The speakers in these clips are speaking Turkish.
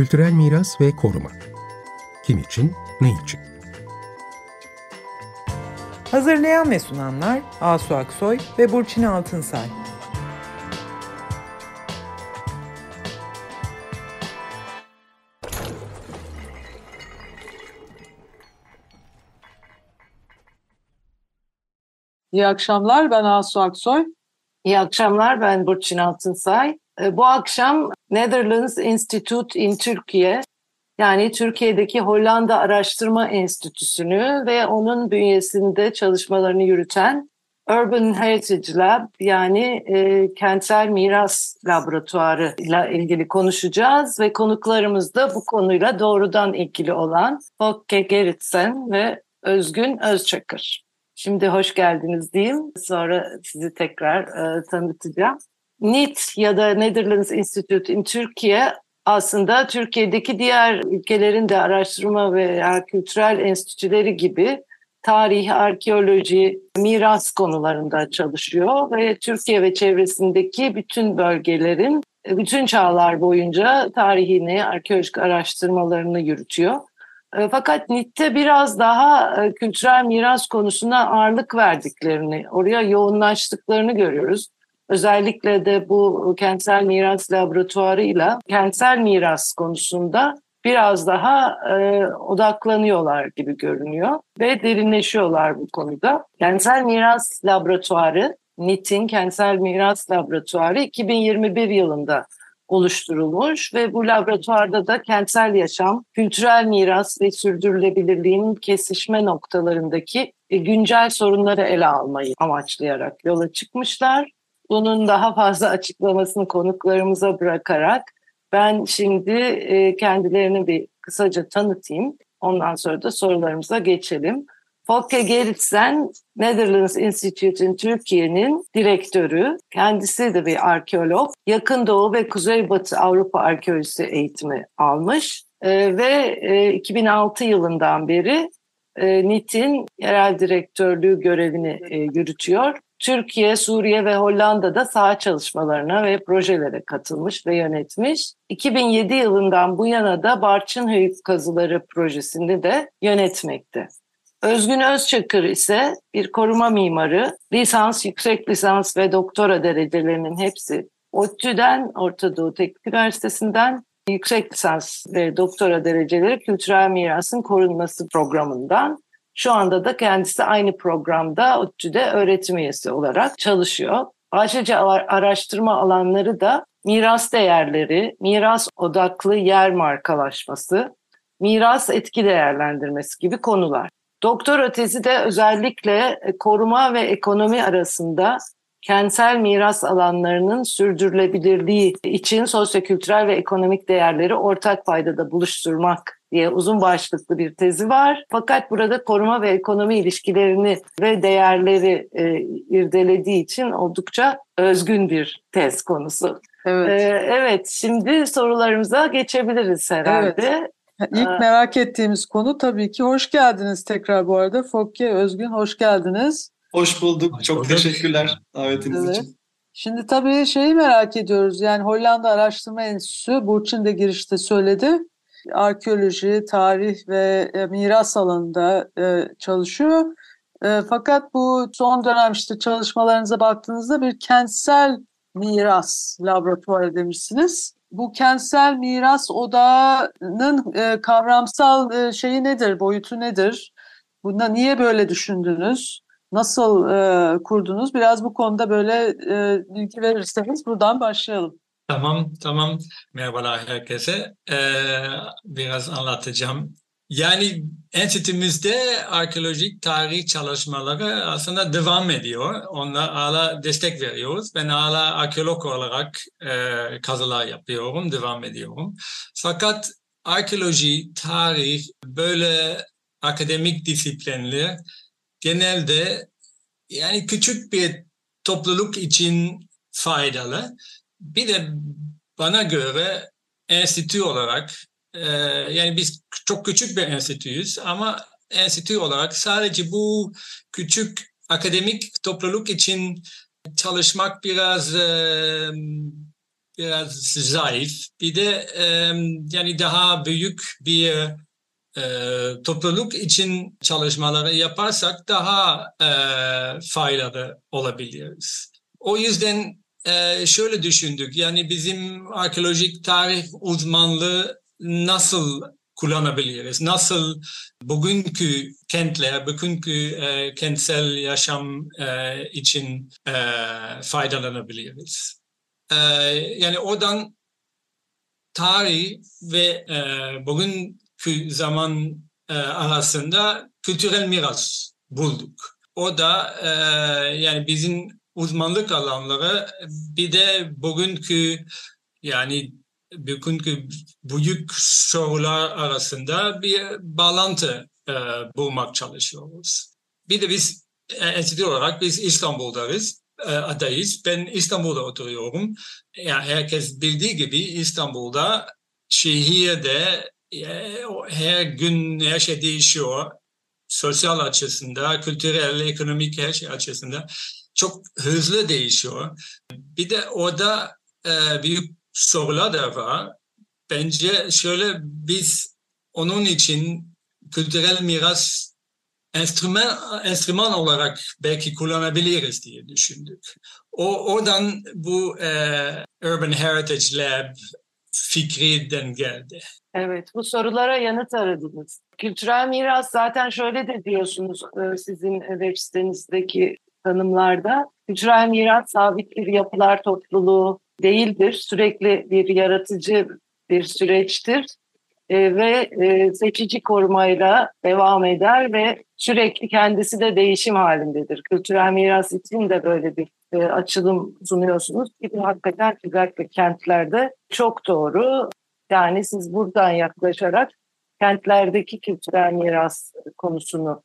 Kültürel miras ve koruma. Kim için, ne için? Hazırlayan ve sunanlar Asu Aksoy ve Burçin Altınsay. İyi akşamlar, ben Asu Aksoy. İyi akşamlar, ben Burçin Altınsay. Ee, bu akşam Netherlands Institute in Türkiye, yani Türkiye'deki Hollanda Araştırma Enstitüsü'nü ve onun bünyesinde çalışmalarını yürüten Urban Heritage Lab yani e, kentsel miras laboratuvarı ile ilgili konuşacağız ve konuklarımız da bu konuyla doğrudan ilgili olan Fokke Geritsen ve Özgün Özçakır. Şimdi hoş geldiniz diyeyim. Sonra sizi tekrar e, tanıtacağım. NIT ya da Netherlands Institute in Türkiye aslında Türkiye'deki diğer ülkelerin de araştırma veya kültürel enstitüleri gibi tarih, arkeoloji, miras konularında çalışıyor ve Türkiye ve çevresindeki bütün bölgelerin bütün çağlar boyunca tarihini, arkeolojik araştırmalarını yürütüyor. E, fakat NIT'te biraz daha e, kültürel miras konusuna ağırlık verdiklerini, oraya yoğunlaştıklarını görüyoruz. Özellikle de bu kentsel miras laboratuvarıyla kentsel miras konusunda biraz daha e, odaklanıyorlar gibi görünüyor ve derinleşiyorlar bu konuda. Kentsel miras laboratuvarı, NIT'in kentsel miras laboratuvarı 2021 yılında oluşturulmuş ve bu laboratuvarda da kentsel yaşam, kültürel miras ve sürdürülebilirliğin kesişme noktalarındaki e, güncel sorunları ele almayı amaçlayarak yola çıkmışlar. Bunun daha fazla açıklamasını konuklarımıza bırakarak ben şimdi e, kendilerini bir kısaca tanıtayım. Ondan sonra da sorularımıza geçelim. Folke Geritsen, Netherlands Institute in Türkiye'nin direktörü. Kendisi de bir arkeolog. Yakın Doğu ve Kuzeybatı Avrupa arkeolojisi eğitimi almış. E, ve e, 2006 yılından beri e, NIT'in yerel direktörlüğü görevini e, yürütüyor. Türkiye, Suriye ve Hollanda'da saha çalışmalarına ve projelere katılmış ve yönetmiş. 2007 yılından bu yana da Barçın Höyük Kazıları projesini de yönetmekte. Özgün Özçakır ise bir koruma mimarı, lisans, yüksek lisans ve doktora derecelerinin hepsi ODTÜ'den, Orta Doğu Teknik Üniversitesi'nden yüksek lisans ve doktora dereceleri kültürel mirasın korunması programından. Şu anda da kendisi aynı programda ODTÜ'de öğretim üyesi olarak çalışıyor. Ayrıca araştırma alanları da miras değerleri, miras odaklı yer markalaşması, miras etki değerlendirmesi gibi konular. Doktora tezi de özellikle e, koruma ve ekonomi arasında kentsel miras alanlarının sürdürülebilirliği için sosyokültürel ve ekonomik değerleri ortak paydada buluşturmak diye uzun başlıklı bir tezi var. Fakat burada koruma ve ekonomi ilişkilerini ve değerleri e, irdelediği için oldukça özgün bir tez konusu. Evet. Ee, evet, şimdi sorularımıza geçebiliriz herhalde. Evet. İlk ee, merak ettiğimiz konu tabii ki hoş geldiniz tekrar bu arada. Fokke Özgün hoş geldiniz. Hoş bulduk. Hoş Çok bulduk. teşekkürler davetiniz evet. için. Şimdi tabii şeyi merak ediyoruz. Yani Hollanda Araştırma Enstitüsü Burçin de girişte söyledi. Arkeoloji, tarih ve e, miras alanında e, çalışıyor. E, fakat bu son dönem işte çalışmalarınıza baktığınızda bir kentsel miras laboratuvarı demişsiniz bu kentsel miras odağının kavramsal şeyi nedir, boyutu nedir? Bunda niye böyle düşündünüz? Nasıl e, kurdunuz? Biraz bu konuda böyle e, bilgi verirseniz buradan başlayalım. Tamam, tamam. Merhabalar herkese. Ee, biraz anlatacağım. Yani enstitümüzde arkeolojik tarih çalışmaları aslında devam ediyor. Onlar hala destek veriyoruz. Ben hala arkeolog olarak e, kazılar yapıyorum, devam ediyorum. Fakat arkeoloji, tarih, böyle akademik disiplinler genelde yani küçük bir topluluk için faydalı. Bir de bana göre enstitü olarak ee, yani biz çok küçük bir enstitüyüz ama enstitü olarak sadece bu küçük akademik topluluk için çalışmak biraz biraz zayıf. Bir de e, yani daha büyük bir e, topluluk için çalışmaları yaparsak daha e, faydalı olabiliriz. O yüzden e, şöyle düşündük. Yani bizim arkeolojik tarih uzmanlığı nasıl kullanabiliriz? Nasıl bugünkü kentler, bugünkü e, kentsel yaşam e, için e, faydalanabiliriz? E, yani oradan tarih ve e, bugünkü zaman e, arasında kültürel miras bulduk. O da e, yani bizim uzmanlık alanları bir de bugünkü yani bugünkü büyük sorular arasında bir bağlantı e, bulmak çalışıyoruz. Bir de biz e, enstitü olarak biz İstanbul'dayız, e, adayız. Ben İstanbul'da oturuyorum. Yani herkes bildiği gibi İstanbul'da şehirde her gün her şey değişiyor. Sosyal açısından, kültürel, ekonomik her şey açısından çok hızlı değişiyor. Bir de orada e, büyük sorular da var. Bence şöyle biz onun için kültürel miras enstrüman, enstrüman olarak belki kullanabiliriz diye düşündük. O, oradan bu e, Urban Heritage Lab fikriden geldi. Evet, bu sorulara yanıt aradınız. Kültürel miras zaten şöyle de diyorsunuz e, sizin web sitenizdeki tanımlarda. Kültürel miras sabit bir yapılar topluluğu değildir. Sürekli bir yaratıcı bir süreçtir e, ve e, seçici korumayla devam eder ve sürekli kendisi de değişim halindedir. Kültürel miras için de böyle bir e, açılım sunuyorsunuz. Gibi hakikaten özellikle kentlerde çok doğru. Yani siz buradan yaklaşarak kentlerdeki kültürel miras konusunu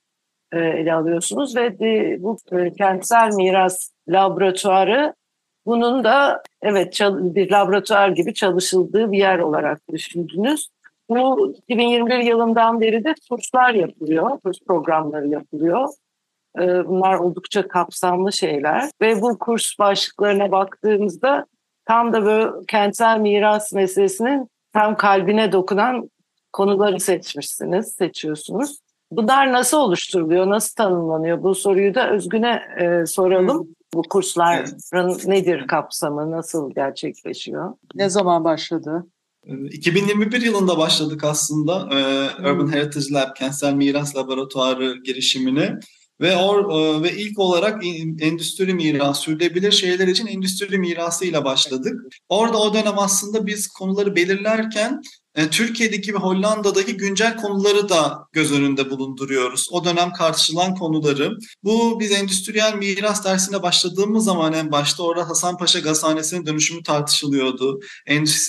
e, ele alıyorsunuz ve de, bu e, kentsel miras laboratuvarı bunun da evet bir laboratuvar gibi çalışıldığı bir yer olarak düşündünüz. Bu 2021 yılından beri de kurslar yapılıyor, kurs programları yapılıyor. Ee, bunlar oldukça kapsamlı şeyler ve bu kurs başlıklarına baktığımızda tam da böyle kentsel miras meselesinin tam kalbine dokunan konuları seçmişsiniz, seçiyorsunuz. Bunlar nasıl oluşturuluyor, nasıl tanımlanıyor? Bu soruyu da Özgün'e e, soralım. Bu kursların evet. nedir kapsamı, nasıl gerçekleşiyor? Ne zaman başladı? 2021 ee, yılında başladık aslında e, Urban Heritage Lab, Kentsel Miras Laboratuvarı girişimini. Ve or, e, ve ilk olarak endüstri mirası, sürdürülebilir şeyler için endüstri mirası ile başladık. Orada o dönem aslında biz konuları belirlerken e, Türkiye'deki ve Hollanda'daki güncel konuları da göz önünde bulunduruyoruz. O dönem tartışılan konuları. Bu biz endüstriyel miras dersine başladığımız zaman en başta orada Hasanpaşa Gazhanesi'nin dönüşümü tartışılıyordu.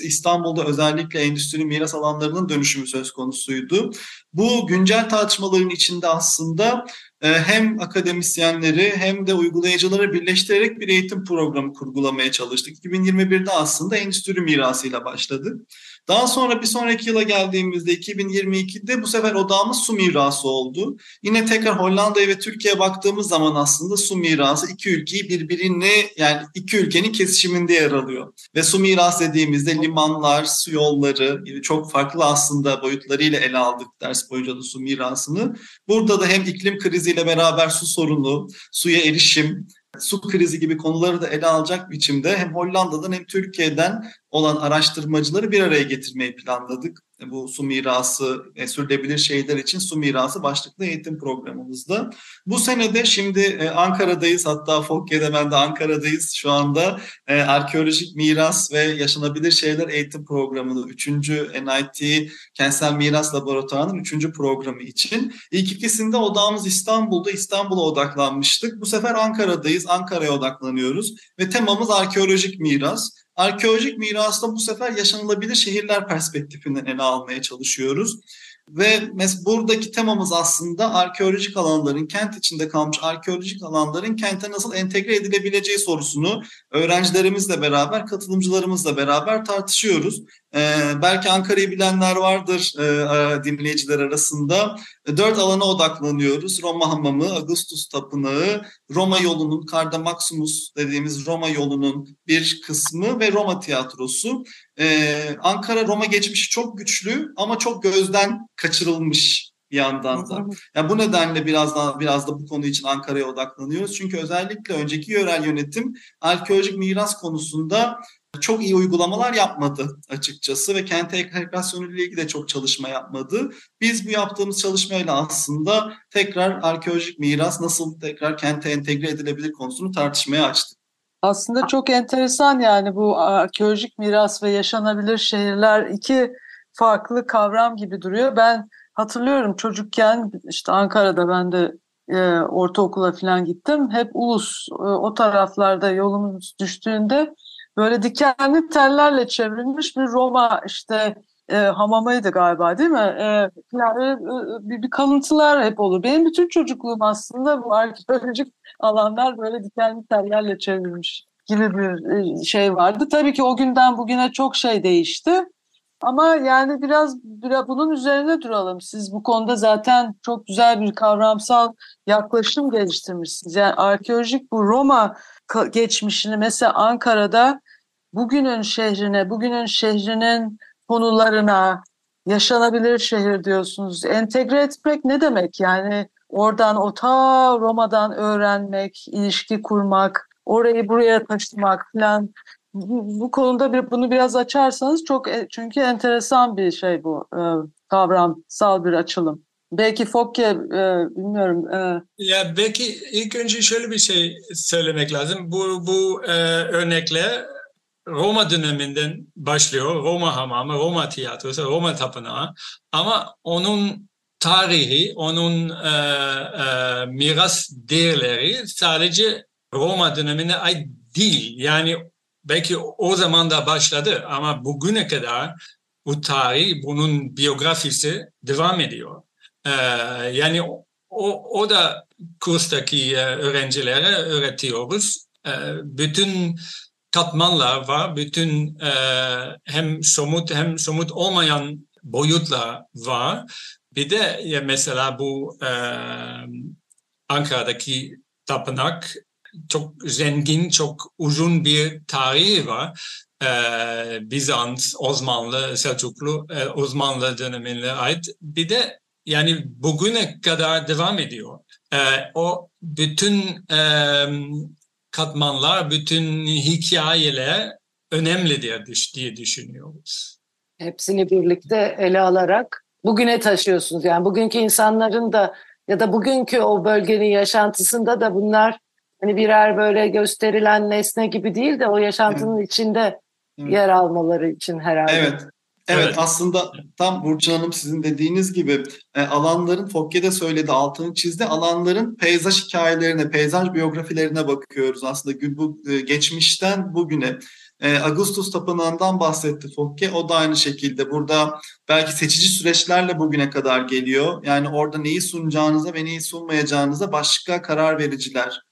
İstanbul'da özellikle endüstri miras alanlarının dönüşümü söz konusuydu. Bu güncel tartışmaların içinde aslında hem akademisyenleri hem de uygulayıcıları birleştirerek bir eğitim programı kurgulamaya çalıştık. 2021'de aslında endüstri mirasıyla başladık. Daha sonra bir sonraki yıla geldiğimizde 2022'de bu sefer odağımız su mirası oldu. Yine tekrar Hollanda'ya ve Türkiye'ye baktığımız zaman aslında su mirası iki ülkeyi birbirine yani iki ülkenin kesişiminde yer alıyor. Ve su mirası dediğimizde limanlar, su yolları çok farklı aslında boyutlarıyla ele aldık ders boyunca da su mirasını. Burada da hem iklim kriziyle beraber su sorunu, suya erişim, su krizi gibi konuları da ele alacak biçimde hem Hollanda'dan hem Türkiye'den olan araştırmacıları bir araya getirmeyi planladık. Bu su mirası, e, sürdürülebilir şeyler için su mirası başlıklı eğitim programımızda. Bu senede şimdi e, Ankara'dayız hatta Fokye'de ben de Ankara'dayız şu anda. E, arkeolojik miras ve yaşanabilir şeyler eğitim programını 3. NIT Kentsel Miras Laboratuvarı'nın 3. programı için. İlk ikisinde odağımız İstanbul'da, İstanbul'a odaklanmıştık. Bu sefer Ankara'dayız, Ankara'ya odaklanıyoruz ve temamız arkeolojik miras. Arkeolojik mirasta bu sefer yaşanılabilir şehirler perspektifinden ele almaya çalışıyoruz. Ve mes buradaki temamız aslında arkeolojik alanların, kent içinde kalmış arkeolojik alanların kente nasıl entegre edilebileceği sorusunu öğrencilerimizle beraber, katılımcılarımızla beraber tartışıyoruz. Belki Ankara'yı bilenler vardır e, dinleyiciler arasında. Dört alana odaklanıyoruz. Roma Hamamı, Augustus Tapınağı, Roma yolunun, Carda Maximus dediğimiz Roma yolunun bir kısmı ve Roma tiyatrosu. Ankara Roma geçmişi çok güçlü ama çok gözden kaçırılmış bir yandan da. Yani bu nedenle biraz daha biraz da bu konu için Ankara'ya odaklanıyoruz. Çünkü özellikle önceki yörel yönetim arkeolojik miras konusunda çok iyi uygulamalar yapmadı açıkçası ve kent entegrasyonu ile ilgili de çok çalışma yapmadı. Biz bu yaptığımız çalışmayla aslında tekrar arkeolojik miras nasıl tekrar kente entegre edilebilir konusunu tartışmaya açtık. Aslında çok enteresan yani bu arkeolojik miras ve yaşanabilir şehirler iki farklı kavram gibi duruyor. Ben hatırlıyorum çocukken işte Ankara'da ben de e, ortaokula falan gittim. Hep ulus e, o taraflarda yolumuz düştüğünde böyle dikenli tellerle çevrilmiş bir Roma işte e, hamamıydı galiba değil mi? E, yani, e, bir, bir kalıntılar hep olur. Benim bütün çocukluğum aslında bu arkeolojik alanlar böyle dikenli tellerle çevrilmiş gibi bir e, şey vardı. Tabii ki o günden bugüne çok şey değişti. Ama yani biraz, biraz bunun üzerine duralım. Siz bu konuda zaten çok güzel bir kavramsal yaklaşım geliştirmişsiniz. Yani arkeolojik bu Roma geçmişini mesela Ankara'da bugünün şehrine, bugünün şehrinin konularına yaşanabilir şehir diyorsunuz. Entegre etmek ne demek? Yani oradan o ta Roma'dan öğrenmek, ilişki kurmak, orayı buraya taşımak falan bu, konuda bir, bunu biraz açarsanız çok e, çünkü enteresan bir şey bu e, kavramsal bir açılım. Belki Fokke e, bilmiyorum. E... Ya belki ilk önce şöyle bir şey söylemek lazım. Bu bu e, örnekle Roma döneminden başlıyor. Roma hamamı, Roma tiyatrosu, Roma tapınağı. Ama onun tarihi, onun e, e, miras değerleri sadece Roma dönemine ait değil. Yani belki o zaman da başladı ama bugüne kadar bu tarih, bunun biyografisi devam ediyor. Ee, yani o, o da kurstaki öğrencilere öğretiyoruz. Ee, bütün katmanlar var, bütün e, hem somut hem somut olmayan boyutlar var. Bir de ya mesela bu e, Ankara'daki tapınak çok zengin, çok uzun bir tarihi var. Ee, Bizans, Osmanlı, Selçuklu, e, Osmanlı dönemine ait. Bir de yani bugüne kadar devam ediyor. Ee, o bütün e, katmanlar, bütün hikayeler önemlidir diye düşünüyoruz. Hepsini birlikte ele alarak bugüne taşıyorsunuz. Yani bugünkü insanların da ya da bugünkü o bölgenin yaşantısında da bunlar hani birer böyle gösterilen nesne gibi değil de o yaşantının evet. içinde evet. yer almaları için herhalde. Evet. Evet, evet aslında tam Burcu Hanım sizin dediğiniz gibi e, alanların Fokke'de söyledi altını çizdi alanların peyzaj hikayelerine, peyzaj biyografilerine bakıyoruz aslında bu e, geçmişten bugüne. E, Augustus Tapınağı'ndan bahsetti Fokke. O da aynı şekilde burada belki seçici süreçlerle bugüne kadar geliyor. Yani orada neyi sunacağınıza ve neyi sunmayacağınıza başka karar vericiler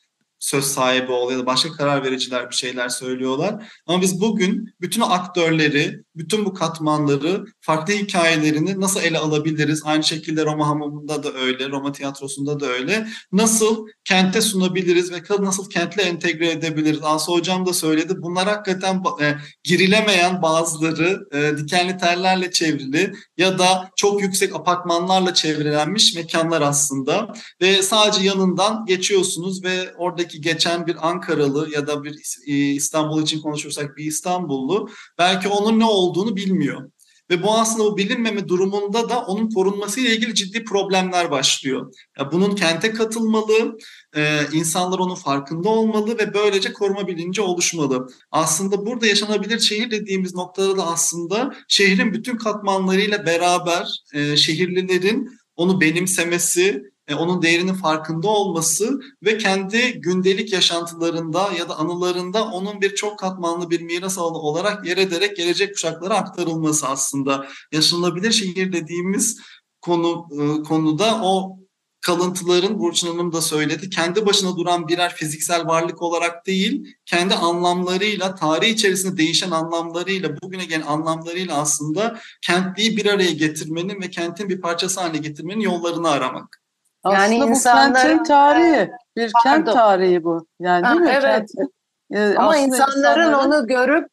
söz sahibi oluyor ya da başka karar vericiler bir şeyler söylüyorlar. Ama biz bugün bütün aktörleri, bütün bu katmanları, farklı hikayelerini nasıl ele alabiliriz? Aynı şekilde Roma hamamında da öyle, Roma tiyatrosunda da öyle. Nasıl kente sunabiliriz ve nasıl kentle entegre edebiliriz? Asu Hocam da söyledi. Bunlar hakikaten e, girilemeyen bazıları e, dikenli tellerle çevrili ya da çok yüksek apartmanlarla çevrilenmiş mekanlar aslında. Ve sadece yanından geçiyorsunuz ve oradaki belki geçen bir Ankaralı ya da bir e, İstanbul için konuşursak bir İstanbullu belki onun ne olduğunu bilmiyor. Ve bu aslında bu bilinmeme durumunda da onun korunması ile ilgili ciddi problemler başlıyor. Ya bunun kente katılmalı, e, insanlar onun farkında olmalı ve böylece koruma bilinci oluşmalı. Aslında burada yaşanabilir şehir dediğimiz noktada da aslında şehrin bütün katmanlarıyla beraber e, şehirlilerin onu benimsemesi, e, onun değerinin farkında olması ve kendi gündelik yaşantılarında ya da anılarında onun bir çok katmanlı bir miras alanı olarak yer ederek gelecek kuşaklara aktarılması aslında. Yaşanabilir şehir dediğimiz konu e, konuda o kalıntıların Burçin Hanım da söyledi. Kendi başına duran birer fiziksel varlık olarak değil, kendi anlamlarıyla, tarih içerisinde değişen anlamlarıyla, bugüne gelen anlamlarıyla aslında kentliyi bir araya getirmenin ve kentin bir parçası haline getirmenin yollarını aramak. Yani Aslında insanların, bu kentin tarihi, bir pardon. kent tarihi bu. Yani değil ha, mi? Evet. Kent, e, Ama insanların, insanların onu görüp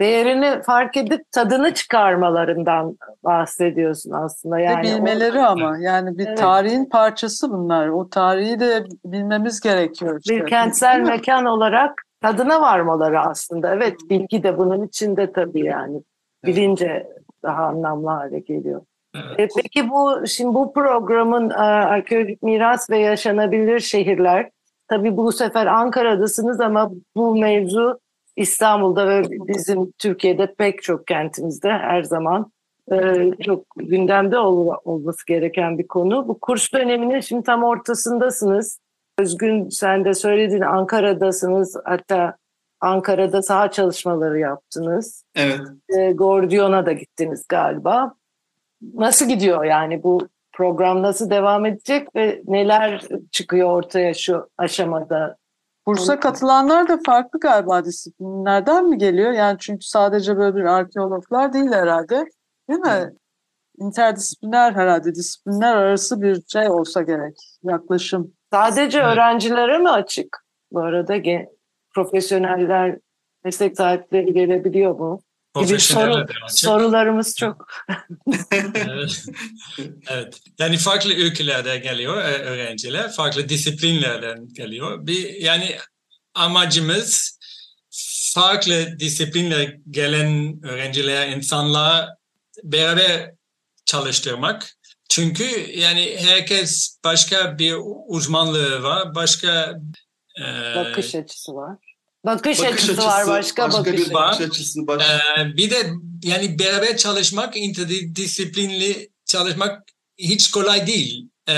değerini fark edip tadını çıkarmalarından bahsediyorsun aslında. Yani Ve bilmeleri o, ama yani bir evet. tarihin parçası bunlar. O tarihi de bilmemiz gerekiyor. Işte. Bir kentsel mekan olarak tadına varmaları aslında. Evet bilgi de bunun içinde tabii yani. Bilince daha anlamlı hale geliyor. Evet. E, peki bu şimdi bu programın e, arkeolojik miras ve yaşanabilir şehirler tabii bu sefer Ankara'dasınız ama bu mevzu İstanbul'da ve bizim Türkiye'de pek çok kentimizde her zaman e, çok gündemde ol, olması gereken bir konu. Bu kurs döneminin şimdi tam ortasındasınız. Özgün sen de söyledin Ankara'dasınız hatta Ankara'da saha çalışmaları yaptınız. Evet. E, Gordion'a da gittiniz galiba. Nasıl gidiyor yani bu program nasıl devam edecek ve neler çıkıyor ortaya şu aşamada Kursa katılanlar da farklı galiba disiplinlerden mi geliyor? Yani çünkü sadece böyle bir arkeologlar değil herhalde. Değil mi? Evet. İnterdisipliner herhalde disiplinler arası bir şey olsa gerek. Yaklaşım. Sadece evet. öğrencilere mi açık? Bu arada profesyoneller, meslek sahipleri gelebiliyor mu? Gibi soru, sorularımız çok. evet. evet. Yani farklı ülkelerde geliyor e, öğrenciler, farklı disiplinlerden geliyor. Bir yani amacımız farklı disiplinler gelen öğrenciler, insanlar beraber çalıştırmak. Çünkü yani herkes başka bir uzmanlığı var, başka e, bakış açısı var. Bakış, bakış açısı, açısı var başka, başka bakış, bir bakış açısı. Başka. Ee, bir de yani beraber çalışmak, interdisiplinli çalışmak hiç kolay değil. Ee,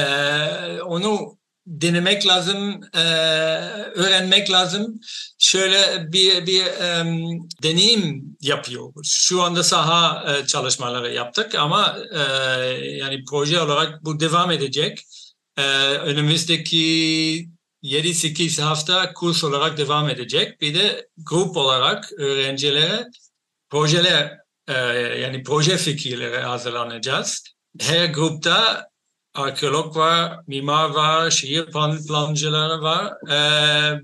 onu denemek lazım, e, öğrenmek lazım. Şöyle bir bir um, deneyim yapıyoruz. Şu anda saha e, çalışmaları yaptık ama e, yani proje olarak bu devam edecek. E, önümüzdeki 7-8 hafta kurs olarak devam edecek. Bir de grup olarak öğrencilere projeler e, yani proje fikirleri hazırlanacağız. Her grupta arkeolog var, mimar var, şehir plan, plancıları var. E,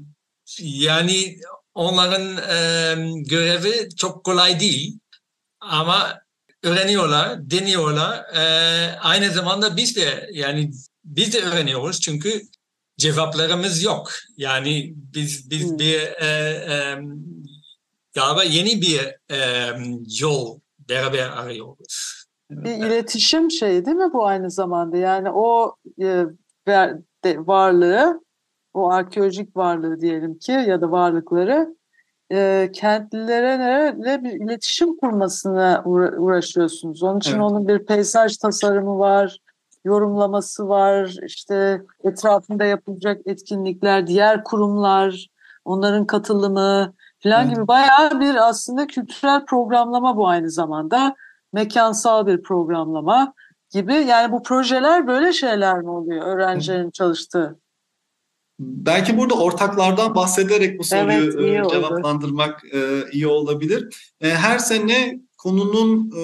yani onların e, görevi çok kolay değil ama öğreniyorlar, deniyorlar. Aynı zamanda biz de yani biz de öğreniyoruz çünkü cevaplarımız yok. Yani biz biz hmm. bir e, e, galiba yeni bir e, yol beraber arıyoruz. Bir iletişim şeyi değil mi bu aynı zamanda? Yani o e, varlığı, o arkeolojik varlığı diyelim ki ya da varlıkları e, kentlilere bir iletişim kurmasına uğraşıyorsunuz. Onun için evet. onun bir peyzaj tasarımı var, yorumlaması var, işte etrafında yapılacak etkinlikler, diğer kurumlar, onların katılımı falan evet. gibi bayağı bir aslında kültürel programlama bu aynı zamanda. Mekansal bir programlama gibi. Yani bu projeler böyle şeyler mi oluyor öğrencilerin çalıştığı? Belki burada ortaklardan bahsederek bu soruyu evet, e, cevaplandırmak e, iyi olabilir. E, her sene konunun e,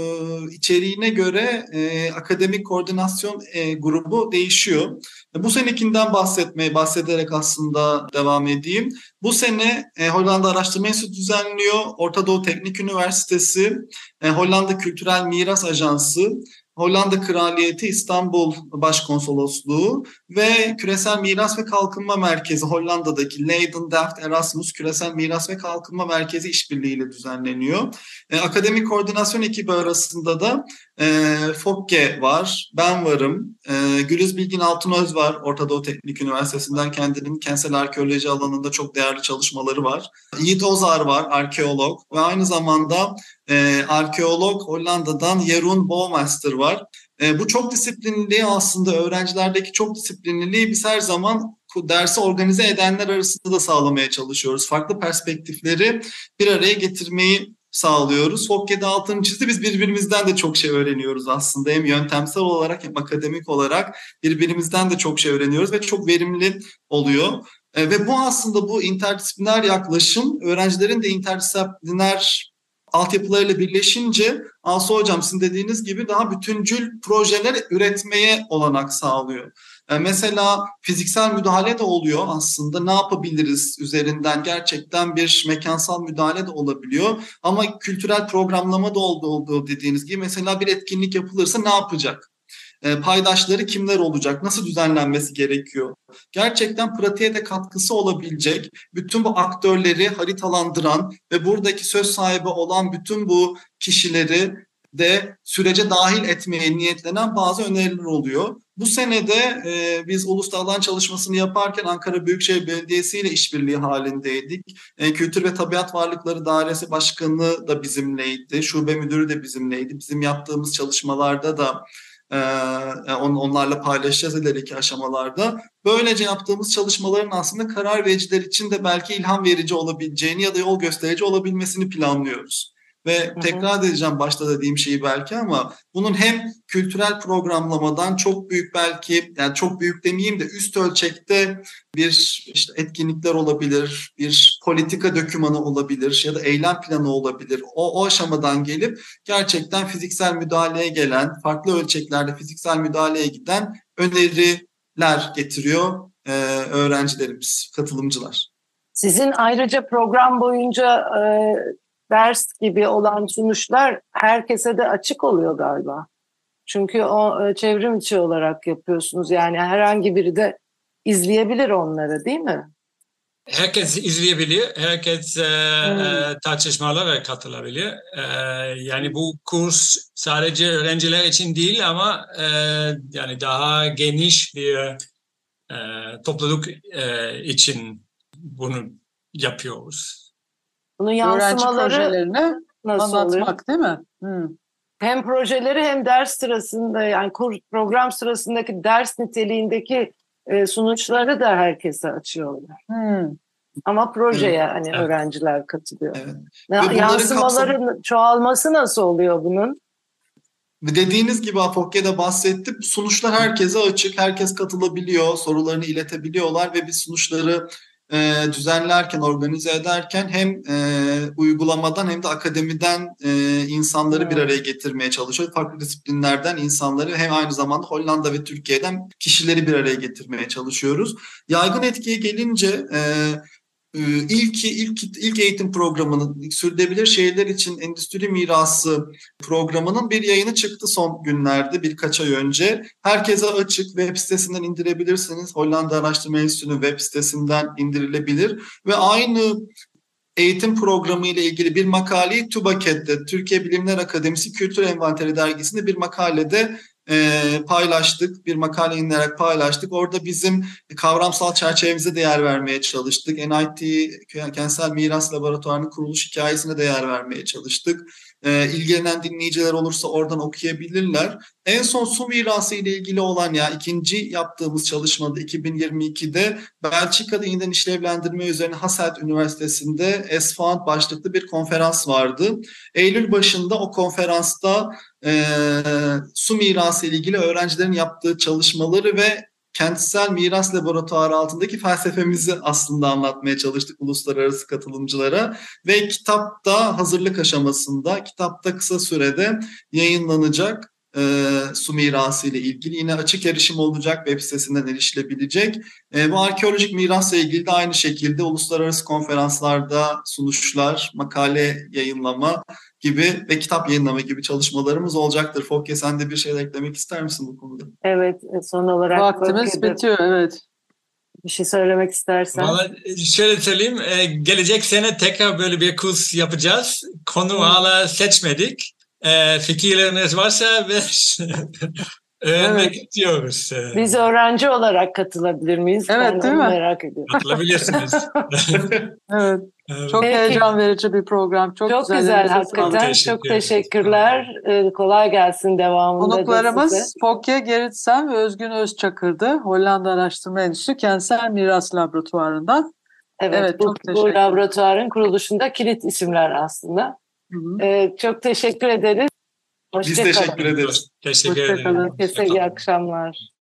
içeriğine göre e, akademik koordinasyon e, grubu değişiyor. E, bu senekinden bahsetmeye bahsederek aslında devam edeyim. Bu sene e, Hollanda Araştırma Enstitüsü düzenliyor. Orta Doğu Teknik Üniversitesi, e, Hollanda Kültürel Miras Ajansı, Hollanda Kraliyeti İstanbul Başkonsolosluğu ve Küresel Miras ve Kalkınma Merkezi Hollanda'daki Leiden Delft Erasmus Küresel Miras ve Kalkınma Merkezi işbirliğiyle düzenleniyor. E, akademik koordinasyon ekibi arasında da e, Fokke var, ben varım, e, Gülüz Bilgin Altınöz var Orta Doğu Teknik Üniversitesi'nden kendinin kentsel arkeoloji alanında çok değerli çalışmaları var. Yiğit Ozar var, arkeolog ve aynı zamanda e, arkeolog Hollanda'dan Jeroen Bouwmaster var. E, bu çok disiplinli aslında öğrencilerdeki çok disiplinliliği biz her zaman dersi organize edenler arasında da sağlamaya çalışıyoruz. Farklı perspektifleri bir araya getirmeyi sağlıyoruz. Fokke'de altını çizdi. Biz birbirimizden de çok şey öğreniyoruz aslında. Hem yöntemsel olarak hem akademik olarak birbirimizden de çok şey öğreniyoruz ve çok verimli oluyor. E, ve bu aslında bu interdisipliner yaklaşım öğrencilerin de interdisipliner altyapılarıyla birleşince Asu Hocam sizin dediğiniz gibi daha bütüncül projeler üretmeye olanak sağlıyor. Mesela fiziksel müdahale de oluyor aslında. Ne yapabiliriz üzerinden gerçekten bir mekansal müdahale de olabiliyor. Ama kültürel programlama da oldu, oldu dediğiniz gibi mesela bir etkinlik yapılırsa ne yapacak? E, paydaşları kimler olacak? Nasıl düzenlenmesi gerekiyor? Gerçekten pratiğe de katkısı olabilecek bütün bu aktörleri haritalandıran ve buradaki söz sahibi olan bütün bu kişileri de sürece dahil etmeye niyetlenen bazı öneriler oluyor. Bu senede e, biz ulusal alan çalışmasını yaparken Ankara Büyükşehir Belediyesi ile işbirliği halindeydik. E, Kültür ve Tabiat Varlıkları Dairesi Başkanı da bizimleydi, şube müdürü de bizimleydi. Bizim yaptığımız çalışmalarda da ee, onlarla paylaşacağız ileriki aşamalarda. Böylece yaptığımız çalışmaların aslında karar vericiler için de belki ilham verici olabileceğini ya da yol gösterici olabilmesini planlıyoruz. Ve tekrar edeceğim başta dediğim şeyi belki ama bunun hem kültürel programlamadan çok büyük belki yani çok büyük demeyeyim de üst ölçekte bir işte etkinlikler olabilir, bir politika dokümanı olabilir ya da eylem planı olabilir. O, o aşamadan gelip gerçekten fiziksel müdahaleye gelen, farklı ölçeklerde fiziksel müdahaleye giden öneriler getiriyor e, öğrencilerimiz, katılımcılar. Sizin ayrıca program boyunca e, ders gibi olan sunuşlar herkese de açık oluyor galiba. Çünkü o e, çevrim içi olarak yapıyorsunuz. Yani herhangi biri de izleyebilir onları değil mi? Herkes izleyebiliyor, herkes e, hmm. e, tartışmalara katılabiliyor. E, yani bu kurs sadece öğrenciler için değil ama e, yani daha geniş bir e, topluluk e, için bunu yapıyoruz. Bunun yansımaları nasıl anlatmak oluyor? değil mi? Hmm. Hem projeleri hem ders sırasında yani program sırasındaki ders niteliğindeki e, sonuçları da herkese açıyorlar. Hmm. Ama projeye evet. hani evet. öğrenciler katılıyor. Evet. Yansımaların kapsam... çoğalması nasıl oluyor bunun? Dediğiniz gibi Afokye'de bahsettim. Sonuçlar herkese açık, herkes katılabiliyor, sorularını iletebiliyorlar ve biz sonuçları e, düzenlerken, organize ederken hem e, uygulamadan hem de akademiden e, insanları bir araya getirmeye çalışıyor. Farklı disiplinlerden insanları hem aynı zamanda Hollanda ve Türkiye'den kişileri bir araya getirmeye çalışıyoruz. Yaygın etkiye gelince e, ee, ilk ilk ilk eğitim programının sürdürülebilir şehirler için endüstri mirası programının bir yayını çıktı son günlerde birkaç ay önce. Herkese açık web sitesinden indirebilirsiniz. Hollanda Araştırma Enstitüsü'nün web sitesinden indirilebilir ve aynı eğitim programı ile ilgili bir makaleyi TÜBAKET'te Türkiye Bilimler Akademisi Kültür Envanteri dergisinde bir makalede e, paylaştık. Bir makale yayınlayarak paylaştık. Orada bizim kavramsal çerçevemize değer vermeye çalıştık. NIT Kentsel Miras Laboratuvarı'nın kuruluş hikayesine değer vermeye çalıştık. E, ilgilenen dinleyiciler olursa oradan okuyabilirler. En son su mirası ile ilgili olan ya ikinci yaptığımız çalışmada 2022'de Belçika'da yeniden işlevlendirme üzerine Hasselt Üniversitesi'nde Esfand başlıklı bir konferans vardı. Eylül başında o konferansta e, su mirası ile ilgili öğrencilerin yaptığı çalışmaları ve kentsel miras laboratuvarı altındaki felsefemizi aslında anlatmaya çalıştık uluslararası katılımcılara ve kitapta hazırlık aşamasında kitapta kısa sürede yayınlanacak e, su mirası ile ilgili yine açık erişim olacak web sitesinden erişilebilecek. E, bu arkeolojik mirasla ilgili de aynı şekilde uluslararası konferanslarda sunuşlar, makale yayınlama gibi ve kitap yayınlama gibi çalışmalarımız olacaktır. Fokye sen de bir şey eklemek ister misin bu konuda? Evet son olarak. Vaktimiz bitiyor evet. Bir şey söylemek istersen. Valla şöyle söyleyeyim. E, gelecek sene tekrar böyle bir kurs yapacağız. Konu hmm. hala seçmedik. E, fikirleriniz varsa ve öğrenmek evet. istiyoruz. Biz öğrenci olarak katılabilir miyiz? Evet ben değil mi? Merak ediyorum. Katılabilirsiniz. evet. Evet. Çok Peki. heyecan verici bir program. Çok, çok güzel, güzel hakikaten. Teşekkür çok teşekkürler. Ee, kolay gelsin devamında. Konuklarımız Fokye Geritsem ve Özgün Özçakır'dı. Hollanda Araştırma Enstitüsü Kentsel Miras Laboratuvarı'ndan. Evet, evet bu, bu laboratuvarın kuruluşunda kilit isimler aslında. Hı hı. Ee, çok teşekkür ederiz. Biz Hoşça kalın. teşekkür ederiz. Teşekkür ederim. Hoşça kalın. Herkese iyi akşamlar.